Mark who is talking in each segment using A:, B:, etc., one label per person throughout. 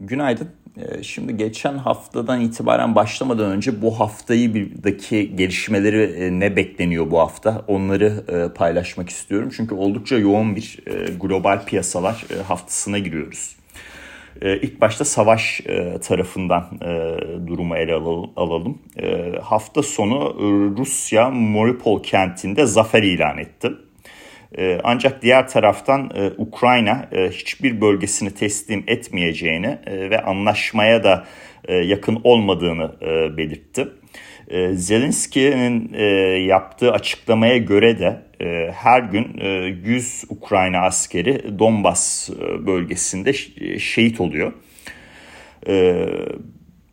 A: Günaydın. Ee, şimdi geçen haftadan itibaren başlamadan önce bu haftayı birdeki gelişmeleri e, ne bekleniyor bu hafta onları e, paylaşmak istiyorum. Çünkü oldukça yoğun bir e, global piyasalar haftasına giriyoruz. İlk başta savaş tarafından durumu ele alalım. Hafta sonu Rusya Mariupol kentinde zafer ilan etti. Ee, ancak diğer taraftan e, Ukrayna e, hiçbir bölgesini teslim etmeyeceğini e, ve anlaşmaya da yakın olmadığını belirtti. Zelenski'nin yaptığı açıklamaya göre de her gün 100 Ukrayna askeri Donbas bölgesinde şehit oluyor.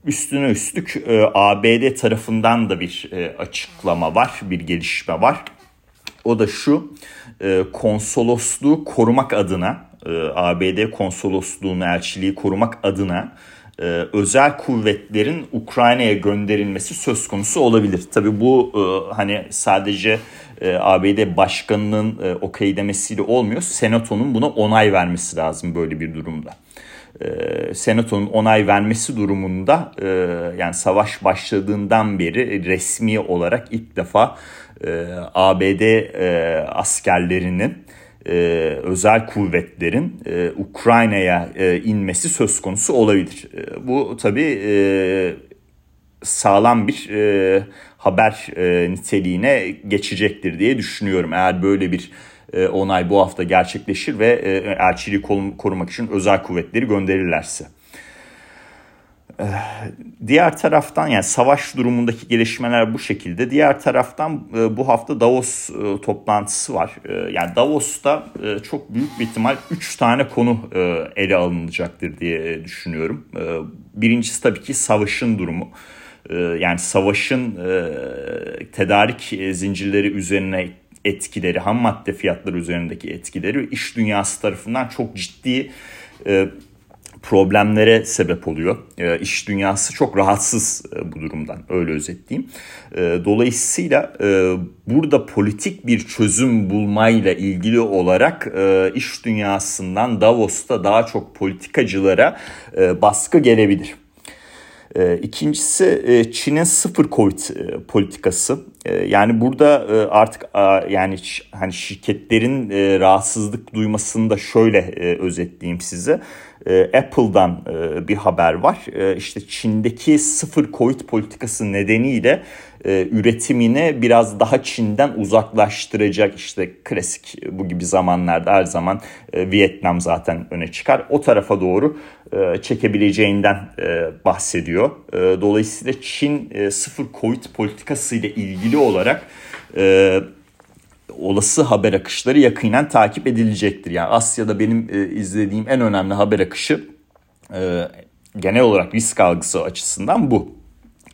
A: Üstüne üstlük ABD tarafından da bir açıklama var, bir gelişme var. O da şu e, konsolosluğu korumak adına e, ABD konsolosluğunu elçiliği korumak adına e, özel kuvvetlerin Ukrayna'ya gönderilmesi söz konusu olabilir. Tabi bu hani sadece ABD başkanının e, okey demesiyle olmuyor. Senato'nun buna onay vermesi lazım böyle bir durumda. Senato'nun onay vermesi durumunda yani savaş başladığından beri resmi olarak ilk defa e, ABD e, askerlerinin e, özel kuvvetlerin e, Ukrayna'ya e, inmesi söz konusu olabilir. E, bu tabii e, sağlam bir e, haber e, niteliğine geçecektir diye düşünüyorum. Eğer böyle bir e, onay bu hafta gerçekleşir ve e, elçiliği korumak için özel kuvvetleri gönderirlerse. Diğer taraftan yani savaş durumundaki gelişmeler bu şekilde. Diğer taraftan e, bu hafta Davos e, toplantısı var. E, yani Davos'ta çok büyük bir ihtimal 3 tane konu ele alınacaktır diye düşünüyorum. Birincisi tabii ki savaşın durumu. Yani savaşın tedarik zincirleri üzerine etkileri, ham madde fiyatları üzerindeki etkileri iş dünyası tarafından çok ciddi problemlere sebep oluyor. E, iş dünyası çok rahatsız e, bu durumdan öyle özetleyeyim. E, dolayısıyla e, burada politik bir çözüm bulmayla ilgili olarak e, iş dünyasından Davos'ta daha çok politikacılara e, baskı gelebilir. E, ikincisi e, Çin'in sıfır Covid e, politikası. Yani burada artık yani hani şirketlerin rahatsızlık duymasını da şöyle özetleyeyim size. Apple'dan bir haber var. İşte Çin'deki sıfır Covid politikası nedeniyle üretimini biraz daha Çin'den uzaklaştıracak işte klasik bu gibi zamanlarda her zaman Vietnam zaten öne çıkar. O tarafa doğru çekebileceğinden bahsediyor. Dolayısıyla Çin sıfır Covid politikası ile ilgili olarak e, olası haber akışları yakinen takip edilecektir. Yani Asya'da benim e, izlediğim en önemli haber akışı e, genel olarak risk algısı açısından bu.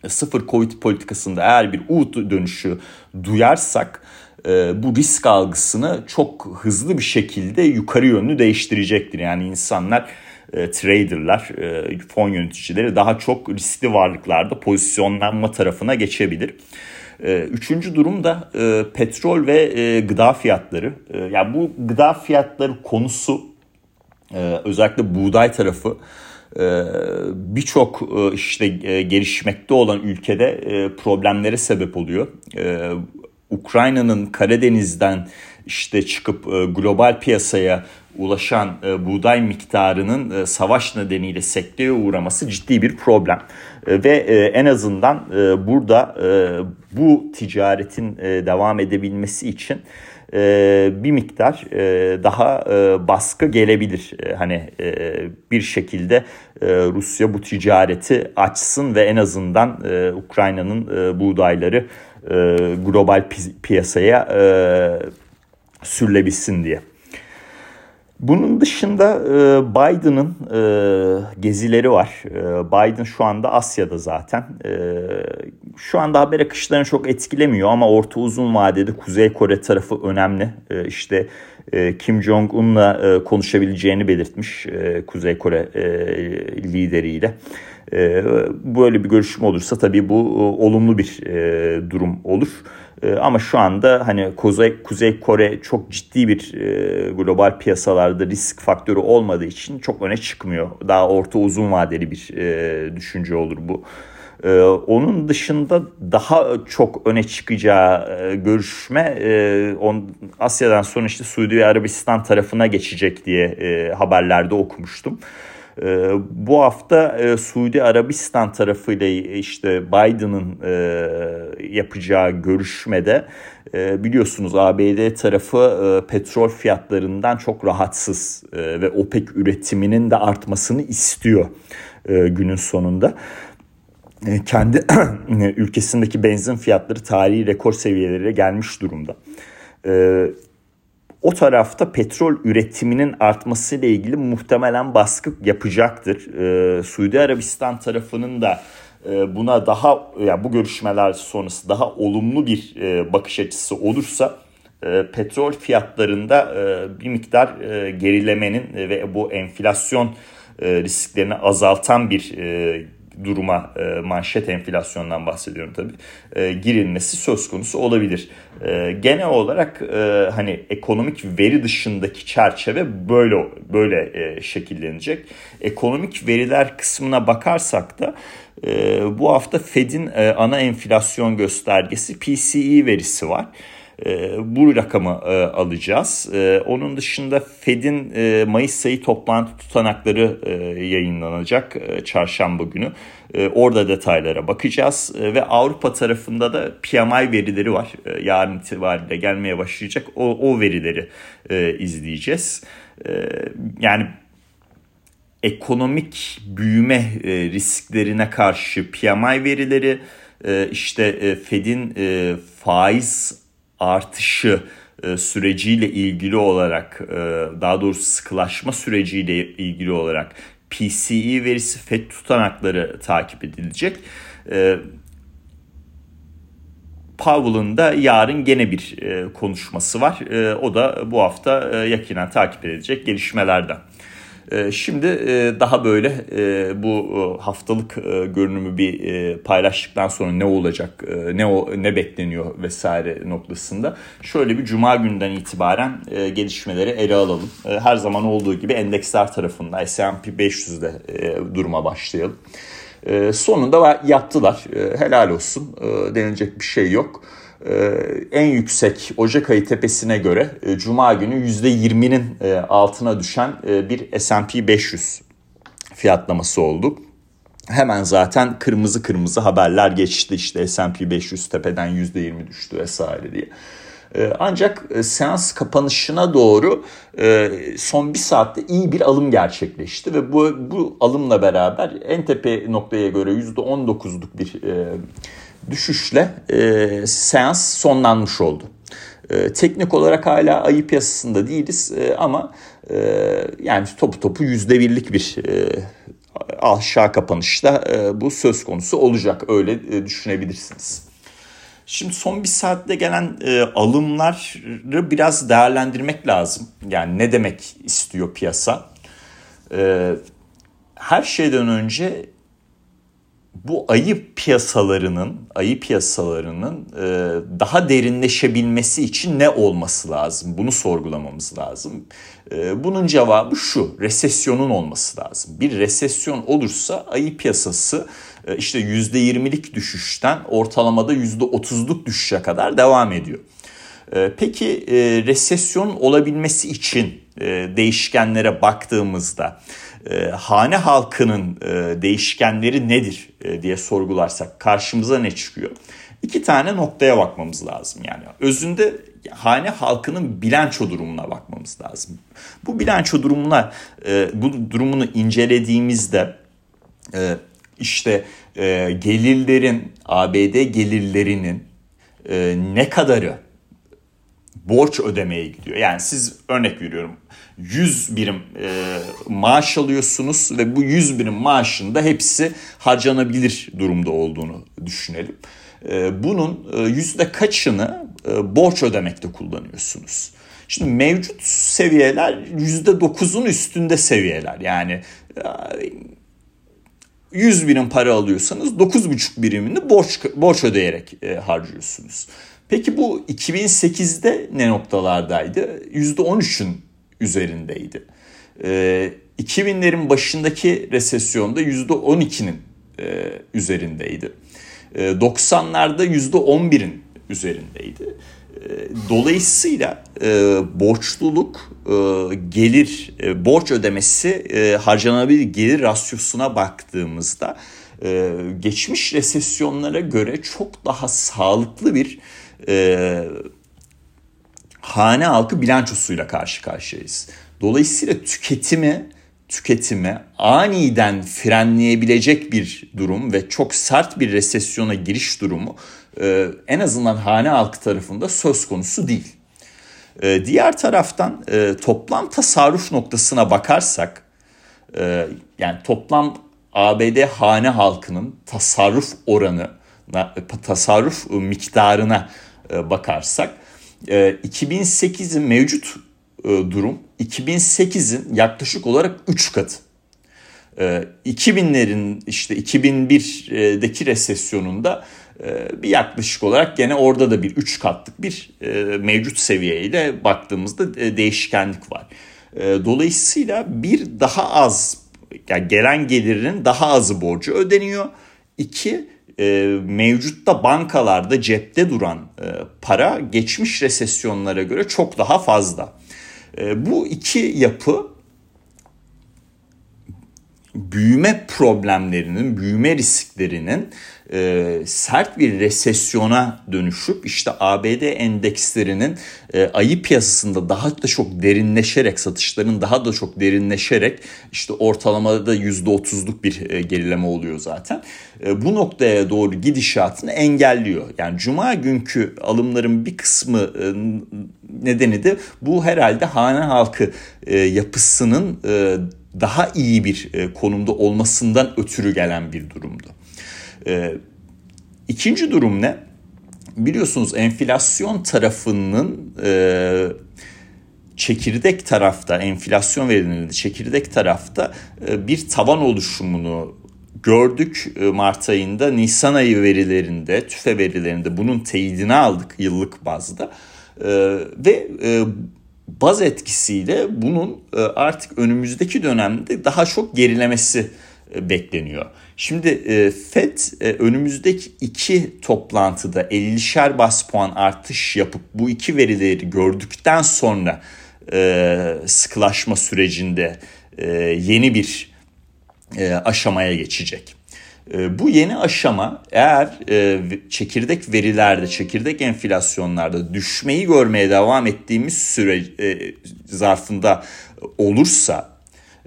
A: E, sıfır Covid politikasında eğer bir U dönüşü duyarsak e, bu risk algısını çok hızlı bir şekilde yukarı yönlü değiştirecektir. Yani insanlar e, traderlar, e, fon yöneticileri daha çok riskli varlıklarda pozisyonlanma tarafına geçebilir. Ee, üçüncü durum da e, petrol ve e, gıda fiyatları. E, yani bu gıda fiyatları konusu e, özellikle buğday tarafı birçok işte gelişmekte olan ülkede problemlere sebep oluyor. Ukrayna'nın Karadeniz'den işte çıkıp global piyasaya ulaşan buğday miktarının savaş nedeniyle sekteye uğraması ciddi bir problem. Ve en azından burada bu ticaretin e, devam edebilmesi için e, bir miktar e, daha e, baskı gelebilir. E, hani e, bir şekilde e, Rusya bu ticareti açsın ve en azından e, Ukrayna'nın e, buğdayları e, global pi- piyasaya e, sürülebilsin diye. Bunun dışında e, Biden'ın e, gezileri var. E, Biden şu anda Asya'da zaten. Şu anda haber akışlarını çok etkilemiyor ama orta uzun vadede Kuzey Kore tarafı önemli. İşte Kim Jong-un'la konuşabileceğini belirtmiş Kuzey Kore lideriyle. Böyle bir görüşme olursa tabii bu olumlu bir durum olur. E, ama şu anda hani Kuzey, Kuzey Kore çok ciddi bir e, global piyasalarda risk faktörü olmadığı için çok öne çıkmıyor. Daha orta uzun vadeli bir e, düşünce olur bu. Ee, onun dışında daha çok öne çıkacağı e, görüşme on, Asya'dan sonra işte Suudi Arabistan tarafına geçecek diye haberlerde okumuştum. E, bu hafta e, Suudi Arabistan tarafıyla işte Biden'ın e, yapacağı görüşmede e, biliyorsunuz ABD tarafı e, petrol fiyatlarından çok rahatsız e, ve OPEC üretiminin de artmasını istiyor e, günün sonunda. E, kendi ülkesindeki benzin fiyatları tarihi rekor seviyelere gelmiş durumda. E, o tarafta petrol üretiminin artmasıyla ilgili muhtemelen baskı yapacaktır. E, Suudi Arabistan tarafının da buna daha yani bu görüşmeler sonrası daha olumlu bir bakış açısı olursa petrol fiyatlarında bir miktar gerilemenin ve bu enflasyon risklerini azaltan bir duruma e, manşet enflasyondan bahsediyorum tabii e, girilmesi söz konusu olabilir. E, genel olarak e, hani ekonomik veri dışındaki çerçeve böyle böyle e, şekillenecek. Ekonomik veriler kısmına bakarsak da e, bu hafta Fed'in e, ana enflasyon göstergesi PCE verisi var. Bu rakamı e, alacağız. E, onun dışında Fed'in Mayıs ayı toplantı tutanakları yayınlanacak çarşamba günü. Orada detaylara bakacağız ve Avrupa tarafında da PMI verileri var. Yarın itibariyle gelmeye başlayacak. O, o verileri izleyeceğiz. Yani ekonomik büyüme risklerine karşı PMI verileri, işte Fed'in faiz artışı e, süreciyle ilgili olarak e, daha doğrusu sıkılaşma süreciyle ilgili olarak PCE verisi FED tutanakları takip edilecek. E, Powell'ın da yarın gene bir konuşması var. O da bu hafta yakinen takip edilecek gelişmelerden. Ee, şimdi e, daha böyle e, bu e, haftalık görünümü bir paylaştıktan sonra ne olacak, ne o ne bekleniyor vesaire noktasında şöyle bir cuma günden itibaren gelişmeleri ele alalım. Her zaman olduğu gibi endeksler tarafında S&P 500'de duruma başlayalım. Sonunda yaptılar. Helal olsun. Denilecek bir şey yok. Ee, en yüksek Ocak ayı tepesine göre e, Cuma günü %20'nin e, altına düşen e, bir S&P 500 fiyatlaması oldu. Hemen zaten kırmızı kırmızı haberler geçti işte S&P 500 tepeden %20 düştü vesaire diye. Ancak seans kapanışına doğru son bir saatte iyi bir alım gerçekleşti ve bu, bu alımla beraber en tepe noktaya göre %19'luk bir düşüşle e, seans sonlanmış oldu. E, teknik olarak hala ayı piyasasında değiliz e, ama e, yani topu topu yüzde birlik bir e, aşağı kapanışta e, bu söz konusu olacak öyle e, düşünebilirsiniz. Şimdi son bir saatte gelen e, alımları biraz değerlendirmek lazım. Yani ne demek istiyor piyasa? E, her şeyden önce bu ayı piyasalarının ayı piyasalarının e, daha derinleşebilmesi için ne olması lazım? Bunu sorgulamamız lazım. E, bunun cevabı şu: resesyonun olması lazım. Bir resesyon olursa ayı piyasası e, işte %20'lik düşüşten ortalamada %30'luk düşüşe kadar devam ediyor. E, peki e, resesyon olabilmesi için değişkenlere baktığımızda e, hane halkının e, değişkenleri nedir e, diye sorgularsak karşımıza ne çıkıyor? İki tane noktaya bakmamız lazım yani. Özünde hane halkının bilanço durumuna bakmamız lazım. Bu bilanço durumuna e, bu durumunu incelediğimizde e, işte e, gelirlerin ABD gelirlerinin e, ne kadarı borç ödemeye gidiyor. Yani siz örnek veriyorum 100 birim e, maaş alıyorsunuz ve bu 100 birim maaşın da hepsi harcanabilir durumda olduğunu düşünelim. E, bunun e, yüzde kaçını e, borç ödemekte kullanıyorsunuz? Şimdi mevcut seviyeler yüzde dokuzun üstünde seviyeler. Yani 100 e, birim para alıyorsanız 9,5 birimini borç borç ödeyerek e, harcıyorsunuz. Peki bu 2008'de ne noktalardaydı? %13'ün üzerindeydi. 2000'lerin başındaki resesyonda %12'nin üzerindeyinde. 90'larda %11'in üzerindeydi. Dolayısıyla e, borçluluk e, gelir e, borç ödemesi e, harcanabilir gelir rasyosuna baktığımızda e, geçmiş resesyonlara göre çok daha sağlıklı bir e, hane halkı bilançosuyla karşı karşıyayız. Dolayısıyla tüketimi tüketimi aniden frenleyebilecek bir durum ve çok sert bir resesyona giriş durumu e, en azından hane halkı tarafında söz konusu değil. E, diğer taraftan e, toplam tasarruf noktasına bakarsak e, yani toplam ABD hane halkının tasarruf oranı tasarruf miktarına e, bakarsak e, 2008'in mevcut e, durum 2008'in yaklaşık olarak 3 katı. 2000'lerin işte 2001'deki resesyonunda bir yaklaşık olarak gene orada da bir 3 katlık bir mevcut seviyeyle baktığımızda değişkenlik var. Dolayısıyla bir daha az yani gelen gelirinin daha azı borcu ödeniyor. İki mevcutta bankalarda cepte duran para geçmiş resesyonlara göre çok daha fazla. bu iki yapı büyüme problemlerinin, büyüme risklerinin e, sert bir resesyona dönüşüp işte ABD endekslerinin e, ayı piyasasında daha da çok derinleşerek satışların daha da çok derinleşerek işte ortalamada da %30'luk bir e, gerileme oluyor zaten. E, bu noktaya doğru gidişatını engelliyor. Yani cuma günkü alımların bir kısmı e, nedeni de bu herhalde hane halkı e, yapısının e, daha iyi bir e, konumda olmasından ötürü gelen bir durumdu. E, ikinci durum ne? Biliyorsunuz enflasyon tarafının e, çekirdek tarafta enflasyon verilerinde çekirdek tarafta bir tavan oluşumunu gördük Mart ayında Nisan ayı verilerinde tüfe verilerinde bunun teyidini aldık yıllık bazda ve baz etkisiyle bunun e, artık önümüzdeki dönemde daha çok gerilemesi e, bekleniyor. Şimdi e, FED önümüzdeki iki toplantıda 50'şer bas puan artış yapıp bu iki verileri gördükten sonra sıkılaşma sürecinde yeni bir aşamaya geçecek. Bu yeni aşama eğer e, çekirdek verilerde, çekirdek enflasyonlarda düşmeyi görmeye devam ettiğimiz süre e, zarfında olursa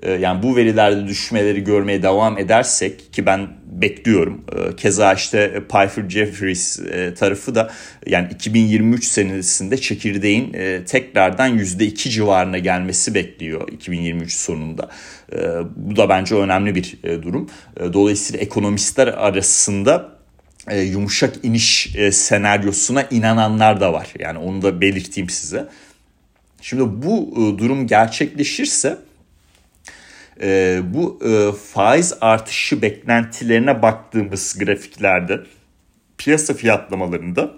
A: yani bu verilerde düşmeleri görmeye devam edersek ki ben bekliyorum. Ee, keza işte Piper Jeffries e, tarafı da yani 2023 senesinde çekirdeğin e, tekrardan %2 civarına gelmesi bekliyor 2023 sonunda. Ee, bu da bence önemli bir e, durum. Dolayısıyla ekonomistler arasında yumuşak iniş senaryosuna inananlar da var. Yani onu da belirteyim size. Şimdi bu durum gerçekleşirse e, bu e, faiz artışı beklentilerine baktığımız grafiklerde piyasa fiyatlamalarında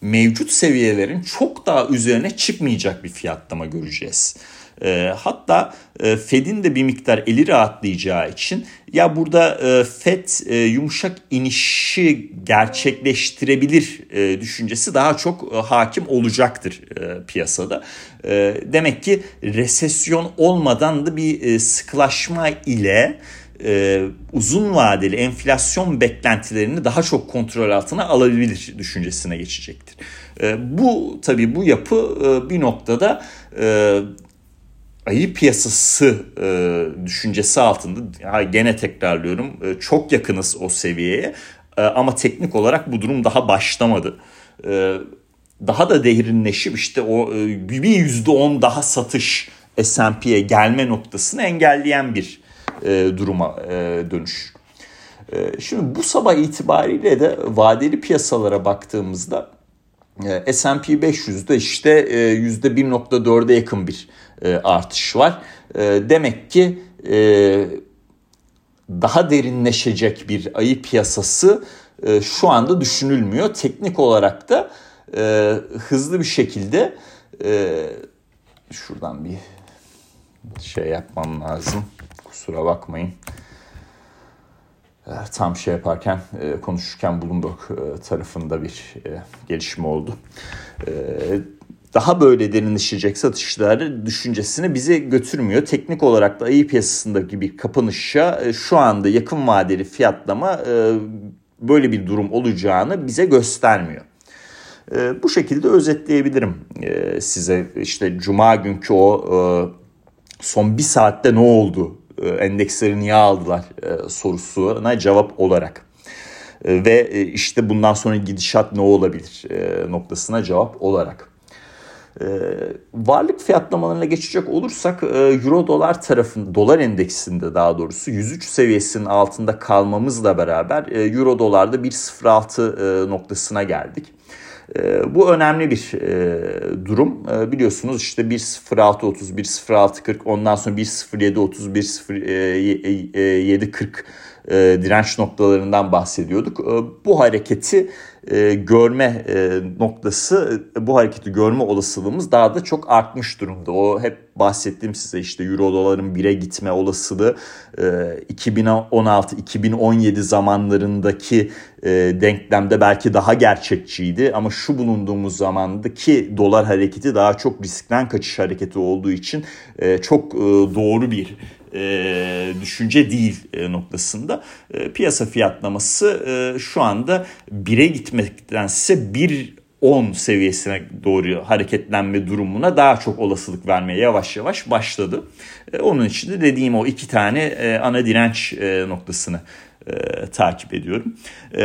A: mevcut seviyelerin çok daha üzerine çıkmayacak bir fiyatlama göreceğiz. E, hatta e, Fed'in de bir miktar eli rahatlayacağı için ya burada e, Fed e, yumuşak inişi gerçekleştirebilir e, düşüncesi daha çok e, hakim olacaktır e, piyasada. E, demek ki resesyon olmadan da bir e, sıkılaşma ile e, uzun vadeli enflasyon beklentilerini daha çok kontrol altına alabilir düşüncesine geçecektir. E, bu tabii bu yapı e, bir noktada e, ayı piyasası e, düşüncesi altında ya gene tekrarlıyorum e, çok yakınız o seviyeye e, ama teknik olarak bu durum daha başlamadı. E, daha da derinleşip işte o e, bir yüzde on daha satış S&P'ye gelme noktasını engelleyen bir e, duruma e, dönüş. E, şimdi bu sabah itibariyle de vadeli piyasalara baktığımızda e, S&P 500'de işte e, %1.4'e yakın bir e, artış var. E, demek ki e, daha derinleşecek bir ayı piyasası e, şu anda düşünülmüyor. Teknik olarak da e, hızlı bir şekilde e, şuradan bir şey yapmam lazım. Kusura bakmayın. E, tam şey yaparken e, konuşurken Bloomberg e, tarafında bir gelişme oldu. Daha böyle derinleşecek satışları düşüncesini bize götürmüyor. Teknik olarak da ayı piyasasındaki bir kapanışa şu anda yakın vadeli fiyatlama böyle bir durum olacağını bize göstermiyor. Bu şekilde özetleyebilirim size işte cuma günkü o son bir saatte ne oldu e, endeksleri niye aldılar e, sorusuna cevap olarak e, ve işte bundan sonra gidişat ne olabilir noktasına cevap olarak. Varlık fiyatlamalarına geçecek olursak Euro dolar tarafında dolar endeksinde daha doğrusu 103 seviyesinin altında kalmamızla beraber Euro dolarda 1.06 noktasına geldik. E, bu önemli bir e, durum. E, biliyorsunuz işte 1.06.30, 1.06.40 ondan sonra 1.07.30, 1.07.40 e, direnç noktalarından bahsediyorduk. E, bu hareketi e, görme e, noktası, bu hareketi görme olasılığımız daha da çok artmış durumda. O hep bahsettiğim size işte euro doların 1'e gitme olasılığı e, 2016-2017 zamanlarındaki e, denklemde belki daha gerçekçiydi. Ama şu bulunduğumuz zamandaki dolar hareketi daha çok riskten kaçış hareketi olduğu için e, çok e, doğru bir e, düşünce değil e, noktasında. E, piyasa fiyatlaması e, şu anda 1'e gitmektense 1 10 seviyesine doğru hareketlenme durumuna daha çok olasılık vermeye yavaş yavaş başladı. E, onun için de dediğim o iki tane e, ana direnç e, noktasını takip ediyorum.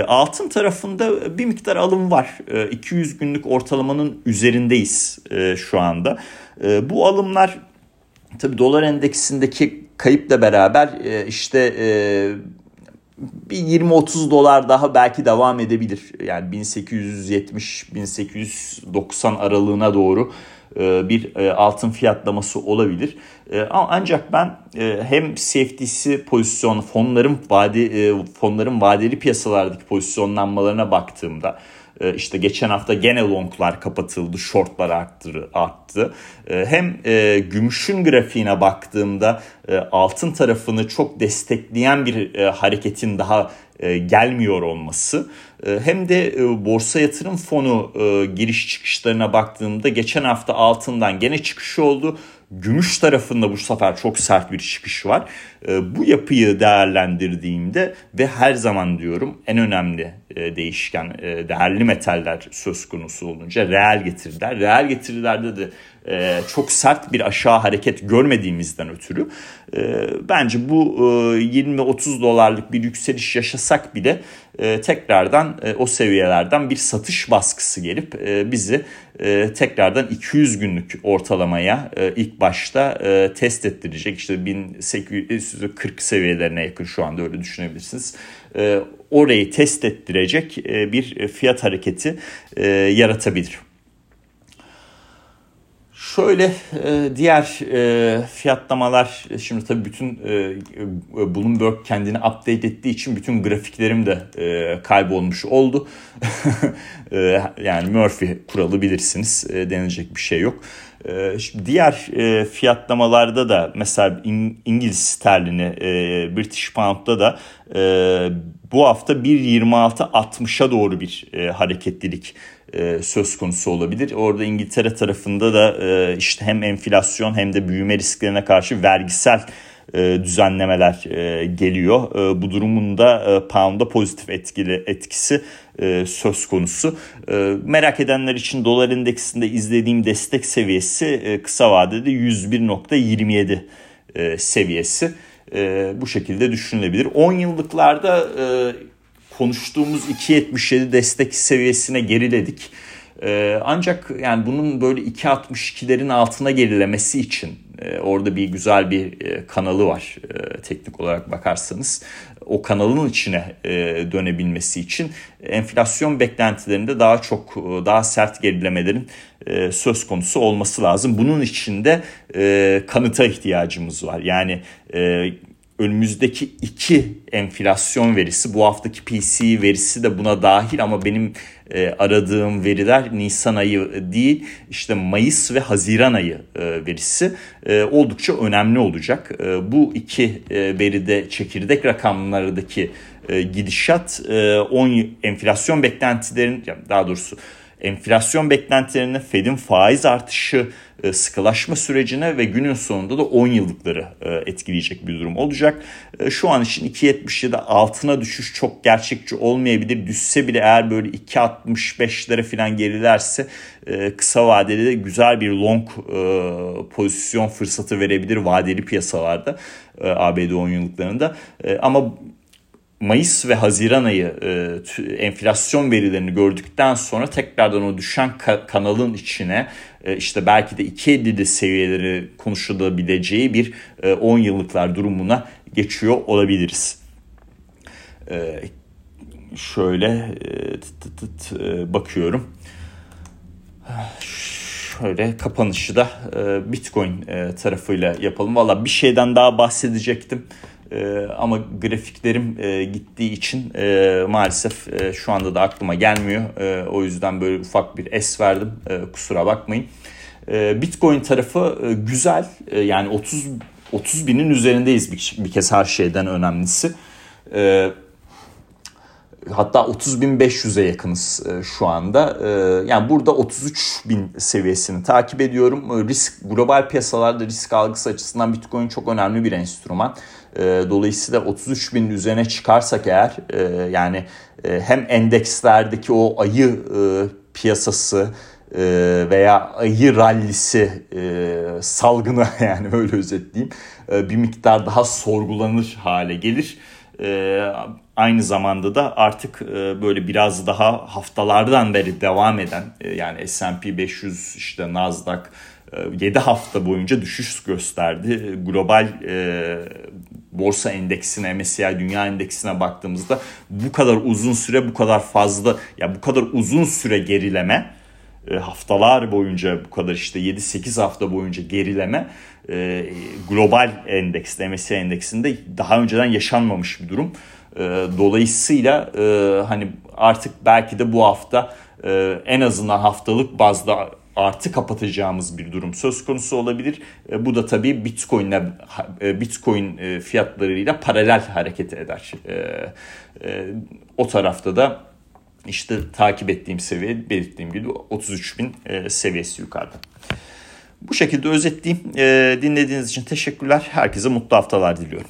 A: Altın tarafında bir miktar alım var. 200 günlük ortalamanın üzerindeyiz şu anda. Bu alımlar tabii dolar endeksindeki kayıpla beraber işte bir 20-30 dolar daha belki devam edebilir. Yani 1870-1890 aralığına doğru e, bir e, altın fiyatlaması olabilir. E, ancak ben hem CFDC pozisyon fonların vade fonların vadeli piyasalardaki pozisyonlanmalarına baktığımda ee, işte geçen hafta gene longlar kapatıldı, shortlar arttı. arttı. Ee, hem e, gümüşün grafiğine baktığımda e, altın tarafını çok destekleyen bir e, hareketin daha gelmiyor olması hem de borsa yatırım fonu giriş çıkışlarına baktığımda geçen hafta altından gene çıkış oldu. Gümüş tarafında bu sefer çok sert bir çıkış var. Bu yapıyı değerlendirdiğimde ve her zaman diyorum en önemli e, değişken e, değerli metaller söz konusu olunca reel getiriler. Reel getirilerde de e, çok sert bir aşağı hareket görmediğimizden ötürü bence bu 20-30 dolarlık bir yükseliş yaşasak bile tekrardan o seviyelerden bir satış baskısı gelip bizi tekrardan 200 günlük ortalamaya ilk başta test ettirecek. İşte 1840 seviyelerine yakın şu anda öyle düşünebilirsiniz orayı test ettirecek e, bir fiyat hareketi e, yaratabilir. Şöyle e, diğer fiyatlamalar şimdi tabii bütün Bloomberg kendini update ettiği için bütün grafiklerim de kaybolmuş oldu. yani Murphy kuralı bilirsiniz denilecek bir şey yok. Diğer fiyatlamalarda da mesela İngiliz sterlini British Pound'da da bu hafta 1.26.60'a doğru bir e, hareketlilik e, söz konusu olabilir. Orada İngiltere tarafında da e, işte hem enflasyon hem de büyüme risklerine karşı vergisel e, düzenlemeler geliyor. E, bu durumun da pound'a pozitif etkili etkisi söz konusu. Merak edenler için dolar endeksinde izlediğim destek seviyesi kısa vadede 101.27 e, seviyesi bu şekilde düşünülebilir. 10 yıllıklarda konuştuğumuz 2.77 destek seviyesine geriledik. E, ancak yani bunun böyle 2.62'lerin altına gerilemesi için e, orada bir güzel bir e, kanalı var e, teknik olarak bakarsanız. O kanalın içine dönebilmesi için enflasyon beklentilerinde daha çok daha sert gerilemelerin söz konusu olması lazım. Bunun için de kanıta ihtiyacımız var. Yani önümüzdeki iki enflasyon verisi bu haftaki PCE verisi de buna dahil ama benim e, aradığım veriler Nisan ayı değil işte Mayıs ve Haziran ayı e, verisi e, oldukça önemli olacak. E, bu iki e, veride çekirdek rakamlardaki e, gidişat e, 10 enflasyon beklentilerin daha doğrusu enflasyon beklentilerine Fed'in faiz artışı e, sıkılaşma sürecine ve günün sonunda da 10 yıllıkları e, etkileyecek bir durum olacak. E, şu an için 2.77 altına düşüş çok gerçekçi olmayabilir. Düşse bile eğer böyle 2.65'lere falan gerilerse kısa vadeli de güzel bir long pozisyon fırsatı verebilir vadeli piyasalarda ABD 10 yıllıklarında. Ama Mayıs ve Haziran ayı e, enflasyon verilerini gördükten sonra tekrardan o düşen ka- kanalın içine e, işte belki de 2.50'de seviyeleri konuşulabileceği bir e, 10 yıllıklar durumuna geçiyor olabiliriz. E, şöyle e, tıt tıt tıt, e, bakıyorum. Şöyle kapanışı da e, Bitcoin e, tarafıyla yapalım. Valla bir şeyden daha bahsedecektim. E, ama grafiklerim e, gittiği için e, maalesef e, şu anda da aklıma gelmiyor. E, o yüzden böyle ufak bir es verdim. E, kusura bakmayın. E, Bitcoin tarafı e, güzel. E, yani 30 30 binin üzerindeyiz bir, bir kez her şeyden önemlisi. E, hatta 30.500'e yakınız e, şu anda. E, yani burada 33.000 seviyesini takip ediyorum. Risk global piyasalarda risk algısı açısından Bitcoin çok önemli bir enstrüman. E, dolayısıyla 33 bin üzerine çıkarsak eğer e, yani e, hem endekslerdeki o ayı e, piyasası e, veya ayı rallisi e, salgını yani öyle özetleyeyim e, bir miktar daha sorgulanır hale gelir. E, aynı zamanda da artık e, böyle biraz daha haftalardan beri devam eden e, yani S&P 500 işte Nasdaq 7 hafta boyunca düşüş gösterdi. Global e, borsa endeksine, MSCI Dünya Endeksine baktığımızda bu kadar uzun süre, bu kadar fazla, ya bu kadar uzun süre gerileme, e, haftalar boyunca bu kadar işte 7-8 hafta boyunca gerileme e, global endekste, MSCI endeksinde daha önceden yaşanmamış bir durum. E, dolayısıyla e, hani artık belki de bu hafta e, en azından haftalık bazda artı kapatacağımız bir durum söz konusu olabilir. E, bu da tabii Bitcoin'le e, Bitcoin e, fiyatlarıyla paralel hareket eder. O tarafta da işte takip ettiğim seviye belirttiğim gibi 33 bin seviyesi yukarıda. Bu şekilde özetleyeyim. Dinlediğiniz için teşekkürler. Herkese mutlu haftalar diliyorum.